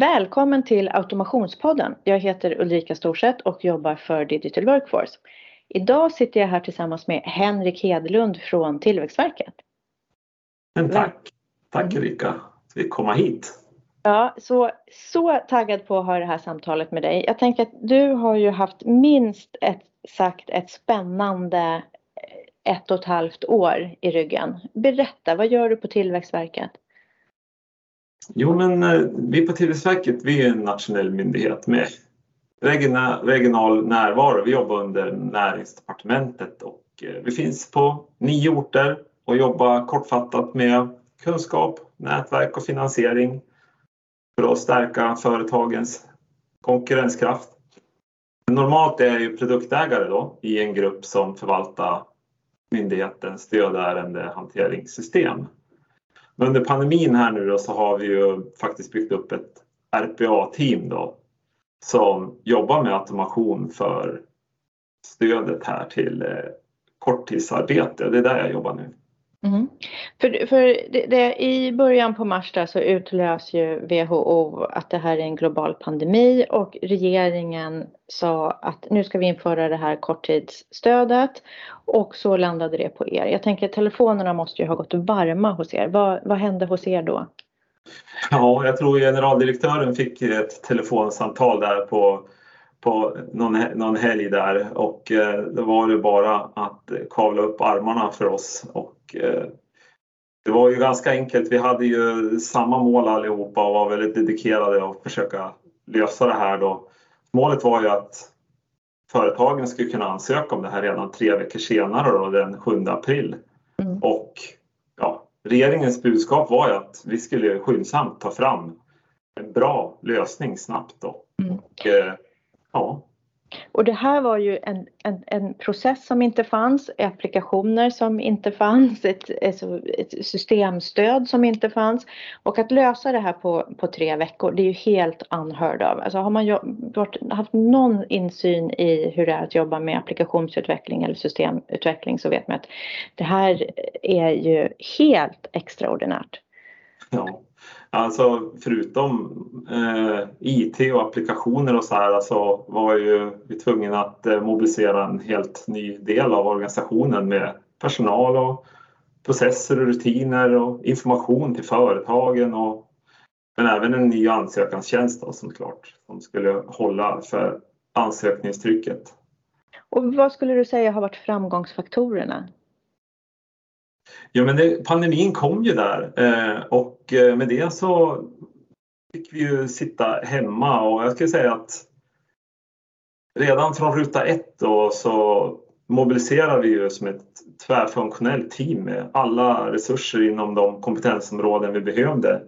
Välkommen till Automationspodden. Jag heter Ulrika Storseth och jobbar för Digital Workforce. Idag sitter jag här tillsammans med Henrik Hedlund från Tillväxtverket. Men tack! Tack Ulrika att vi komma hit. Ja, så, så taggad på att ha det här samtalet med dig. Jag tänker att du har ju haft minst ett, sagt ett spännande ett och ett halvt år i ryggen. Berätta, vad gör du på Tillväxtverket? Jo, men eh, vi på Tillväxtverket, vi är en nationell myndighet med regional närvaro. Vi jobbar under näringsdepartementet och eh, vi finns på nio orter och jobbar kortfattat med kunskap, nätverk och finansiering för att stärka företagens konkurrenskraft. Normalt är jag ju produktägare då i en grupp som förvaltar myndighetens stödärendehanteringssystem. Men under pandemin här nu då så har vi ju faktiskt byggt upp ett RPA-team då som jobbar med automation för stödet här till eh, korttidsarbete. Det är där jag jobbar nu. Mm. För, för det, det, I början på mars där så utlös ju WHO att det här är en global pandemi och regeringen sa att nu ska vi införa det här korttidsstödet och så landade det på er. Jag tänker att telefonerna måste ju ha gått varma hos er. Vad, vad hände hos er då? Ja, jag tror generaldirektören fick ett telefonsamtal där på på någon, någon helg där och eh, då var det bara att kavla upp armarna för oss och eh, det var ju ganska enkelt. Vi hade ju samma mål allihopa och var väldigt dedikerade att försöka lösa det här då. Målet var ju att företagen skulle kunna ansöka om det här redan tre veckor senare då, den 7 april. Mm. Och ja, regeringens budskap var ju att vi skulle skyndsamt ta fram en bra lösning snabbt då. Mm. Och, eh, Ja. Och det här var ju en, en, en process som inte fanns, applikationer som inte fanns, ett, alltså ett, systemstöd som inte fanns. Och att lösa det här på, på tre veckor, det är ju helt unheard of. Alltså har man gjort, haft någon insyn i hur det är att jobba med applikationsutveckling eller systemutveckling så vet man att det här är ju helt extraordinärt. Ja. Alltså förutom eh, IT och applikationer och så här så alltså, var ju vi tvungna att eh, mobilisera en helt ny del av organisationen med personal och processer och rutiner och information till företagen och men även en ny ansökanstjänst då, som klart som skulle hålla för ansökningstrycket. Och vad skulle du säga har varit framgångsfaktorerna? Ja, men det, pandemin kom ju där eh, och eh, med det så fick vi ju sitta hemma och jag skulle säga att redan från ruta ett då så mobiliserar vi ju som ett tvärfunktionellt team med alla resurser inom de kompetensområden vi behövde.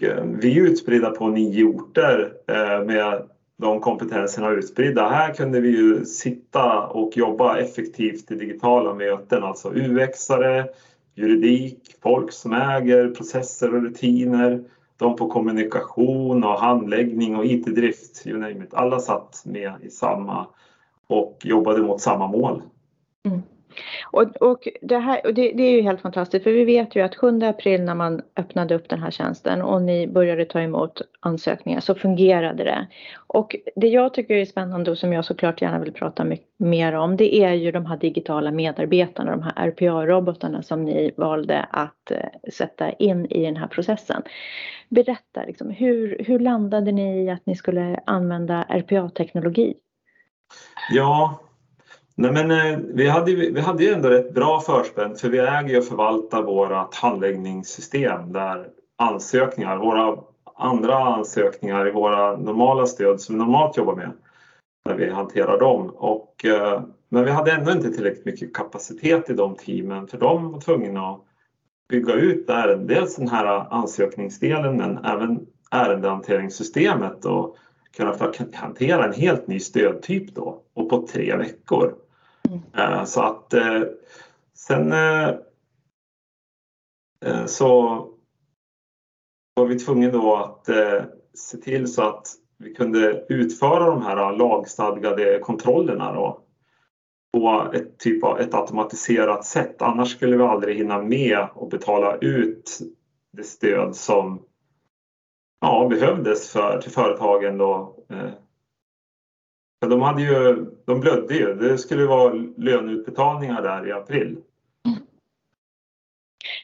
Eh, vi är utspridda på nio orter eh, med de kompetenserna utspridda. Här kunde vi ju sitta och jobba effektivt i digitala möten, alltså UX-are, juridik, folk som äger processer och rutiner, de på kommunikation och handläggning och IT-drift, you name it. Alla satt med i samma och jobbade mot samma mål. Mm. Och, och, det, här, och det, det, är ju helt fantastiskt för vi vet ju att 7 april när man öppnade upp den här tjänsten och ni började ta emot ansökningar så fungerade det. Och det jag tycker är spännande och som jag såklart gärna vill prata mer om det är ju de här digitala medarbetarna, de här RPA-robotarna som ni valde att eh, sätta in i den här processen. Berätta, liksom, hur, hur landade ni i att ni skulle använda RPA-teknologi? Ja, Nej, men, eh, vi, hade, vi hade ju ändå rätt bra förspänn för vi äger och förvaltar vårt handläggningssystem där ansökningar, våra andra ansökningar i våra normala stöd som vi normalt jobbar med, när vi hanterar dem. Och, eh, men vi hade ändå inte tillräckligt mycket kapacitet i de teamen för de var tvungna att bygga ut där, dels den här ansökningsdelen men även ärendehanteringssystemet och kunna hantera en helt ny stödtyp då och på tre veckor. Mm. Så att eh, sen eh, så var vi tvungna då att se till så att vi kunde utföra de här lagstadgade kontrollerna då på ett, typ av, ett automatiserat sätt. Annars skulle vi aldrig hinna med att betala ut det stöd som ja, behövdes för, till företagen då. För de, hade ju, de blödde ju. Det skulle vara löneutbetalningar där i april. Mm.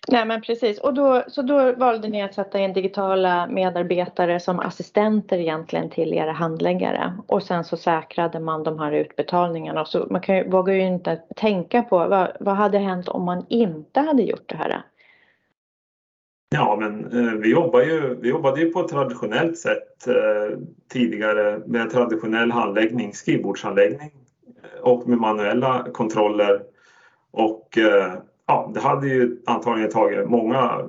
Nej men precis och då, så då valde ni att sätta in digitala medarbetare som assistenter egentligen till era handläggare och sen så säkrade man de här utbetalningarna. Så man kan ju, vågar ju inte tänka på vad, vad hade hänt om man inte hade gjort det här? Ja, men eh, vi, jobbar ju, vi jobbade ju på ett traditionellt sätt eh, tidigare med traditionell handläggning, skrivbordshandläggning eh, och med manuella kontroller. Och ja, det hade ju antagligen tagit många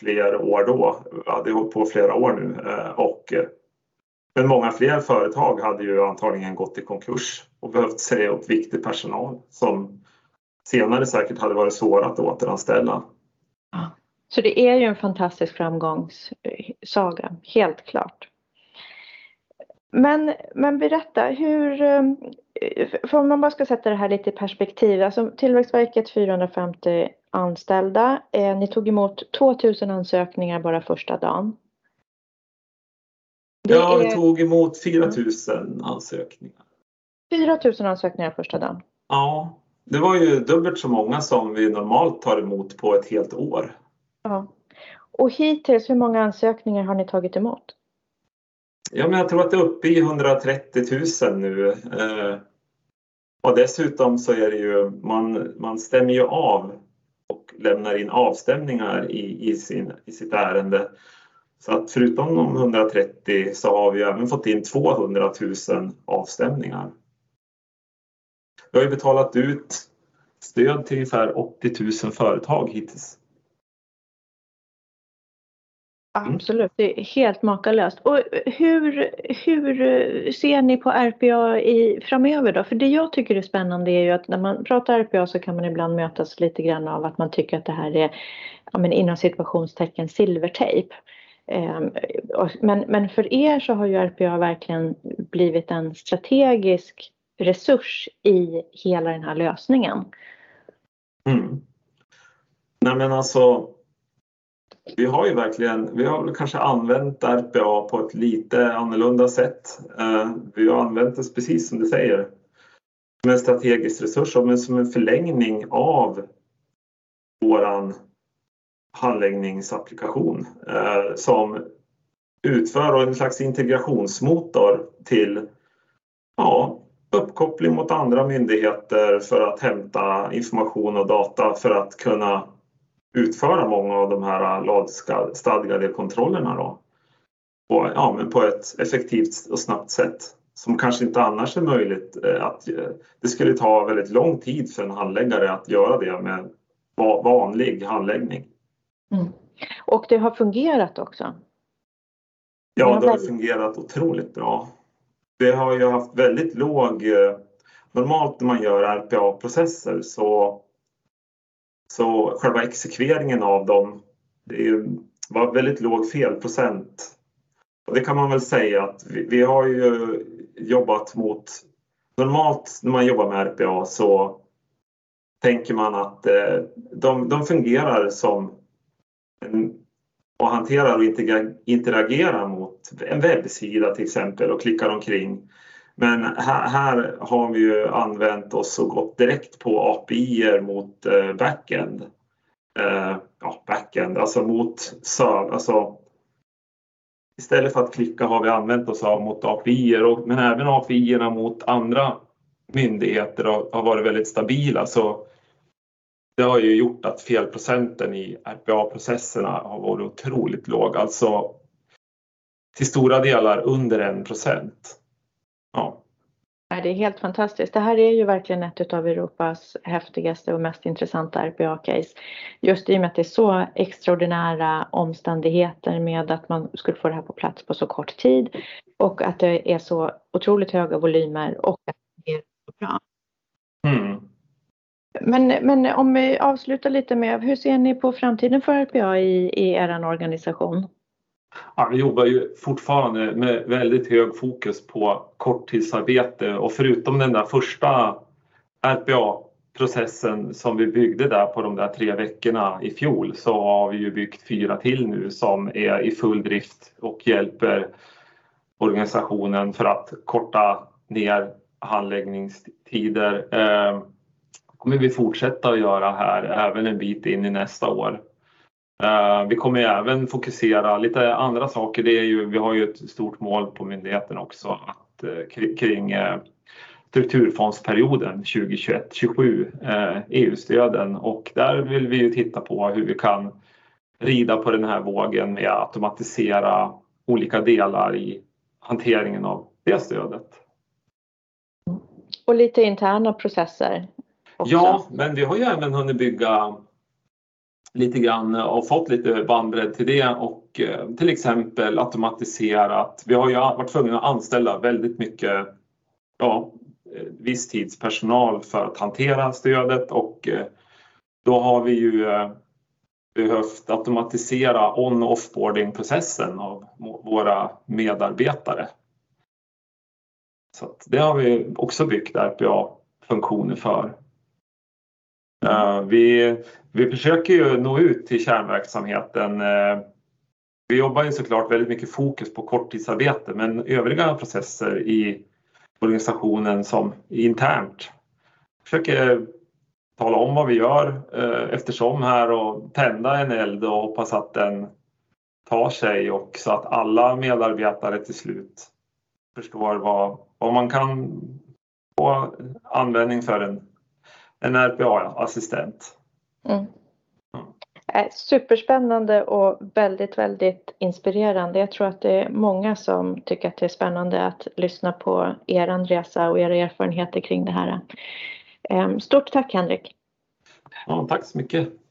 fler år då. Vi hade hållit på flera år nu och men många fler företag hade ju antagligen gått i konkurs och behövt säga upp viktig personal som senare säkert hade varit svåra att återanställa. Så det är ju en fantastisk framgångssaga, helt klart. Men, men berätta, hur, för om man bara ska sätta det här lite i perspektiv, alltså Tillväxtverket 450 anställda, eh, ni tog emot 2000 ansökningar bara första dagen. Det ja, vi tog emot 4000 ansökningar. 4000 ansökningar första dagen? Ja, det var ju dubbelt så många som vi normalt tar emot på ett helt år. Ja. Och hittills, hur många ansökningar har ni tagit emot? Ja, men jag tror att det är uppe i 130 000 nu. Eh, och dessutom så är det ju, man, man stämmer ju av och lämnar in avstämningar i, i, sin, i sitt ärende. Så att förutom de 130 så har vi även fått in 200 000 avstämningar. Vi har ju betalat ut stöd till ungefär 80 000 företag hittills. Mm. Absolut, det är helt makalöst. Och hur, hur ser ni på RPA i, framöver då? För det jag tycker är spännande är ju att när man pratar RPA så kan man ibland mötas lite grann av att man tycker att det här är ja, men inom situationstecken silvertejp. Ehm, men, men för er så har ju RPA verkligen blivit en strategisk resurs i hela den här lösningen. Mm. Nej men alltså vi har ju verkligen, vi har väl kanske använt RPA på ett lite annorlunda sätt. Eh, vi har använt det precis som du säger, som en strategisk resurs, men som en förlängning av våran handläggningsapplikation eh, som utför en slags integrationsmotor till ja, uppkoppling mot andra myndigheter för att hämta information och data för att kunna utföra många av de här lagstadgade kontrollerna då. Och, ja, men på ett effektivt och snabbt sätt som kanske inte annars är möjligt. Eh, att, eh, det skulle ta väldigt lång tid för en handläggare att göra det med vanlig handläggning. Mm. Och det har fungerat också? Ja, det har fungerat otroligt bra. Vi har ju haft väldigt låg... Eh, normalt när man gör RPA-processer så så själva exekveringen av dem det var väldigt låg felprocent. Och det kan man väl säga att vi, vi har ju jobbat mot... Normalt när man jobbar med RPA så tänker man att eh, de, de fungerar som en, och hanterar och interagerar mot en webbsida till exempel och klickar omkring. Men här, här, har vi ju använt oss och gått direkt på API mot eh, backend. Eh, ja, backend, alltså mot server. Alltså, istället för att klicka har vi använt oss av mot API och, men även API mot andra myndigheter har, har varit väldigt stabila. Så det har ju gjort att felprocenten i RPA-processerna har varit otroligt låg, alltså till stora delar under en procent. Ja. Det är helt fantastiskt. Det här är ju verkligen ett av Europas häftigaste och mest intressanta RPA-case. Just i och med att det är så extraordinära omständigheter med att man skulle få det här på plats på så kort tid och att det är så otroligt höga volymer och att det är så bra. Mm. Men, men om vi avslutar lite med, hur ser ni på framtiden för RPA i, i er organisation? Ja, vi jobbar ju fortfarande med väldigt hög fokus på korttidsarbete och förutom den där första RPA processen som vi byggde där på de där tre veckorna i fjol så har vi ju byggt fyra till nu som är i full drift och hjälper organisationen för att korta ner handläggningstider. Det kommer vi fortsätta att göra här även en bit in i nästa år. Eh, vi kommer även fokusera lite andra saker. Det är ju, vi har ju ett stort mål på myndigheten också att, eh, kring eh, strukturfondsperioden 2021-27, EU-stöden och där vill vi ju titta på hur vi kan rida på den här vågen med att automatisera olika delar i hanteringen av det stödet. Och lite interna processer? Också. Ja, men vi har ju även hunnit bygga lite grann och fått lite bandbredd till det och eh, till exempel automatiserat. Vi har ju varit tvungna att anställa väldigt mycket ja, eh, visstidspersonal för att hantera stödet och eh, då har vi ju behövt automatisera on och offboarding processen av våra medarbetare. Så det har vi också byggt RPA-funktioner för. Eh, vi, vi försöker ju nå ut till kärnverksamheten. Eh, vi jobbar ju såklart väldigt mycket fokus på korttidsarbete men övriga processer i organisationen som internt försöker tala om vad vi gör eh, eftersom här och tända en eld och hoppas att den tar sig och så att alla medarbetare till slut förstår vad, vad man kan få användning för den en RPA-assistent. Mm. Mm. Superspännande och väldigt, väldigt inspirerande. Jag tror att det är många som tycker att det är spännande att lyssna på er resa och era erfarenheter kring det här. Ehm, stort tack Henrik! Ja, tack så mycket!